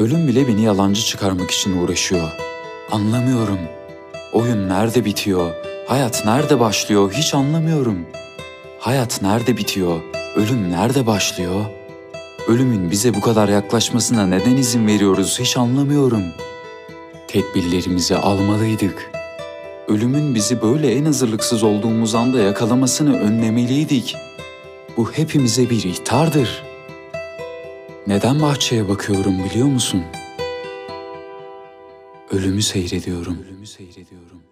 Ölüm bile beni yalancı çıkarmak için uğraşıyor. Anlamıyorum. Oyun nerede bitiyor? Hayat nerede başlıyor? Hiç anlamıyorum. Hayat nerede bitiyor? Ölüm nerede başlıyor? Ölümün bize bu kadar yaklaşmasına neden izin veriyoruz hiç anlamıyorum. Tedbirlerimizi almalıydık. Ölümün bizi böyle en hazırlıksız olduğumuz anda yakalamasını önlemeliydik. Bu hepimize bir ihtardır. Neden bahçeye bakıyorum biliyor musun? Ölümü seyrediyorum. Ölümü seyrediyorum.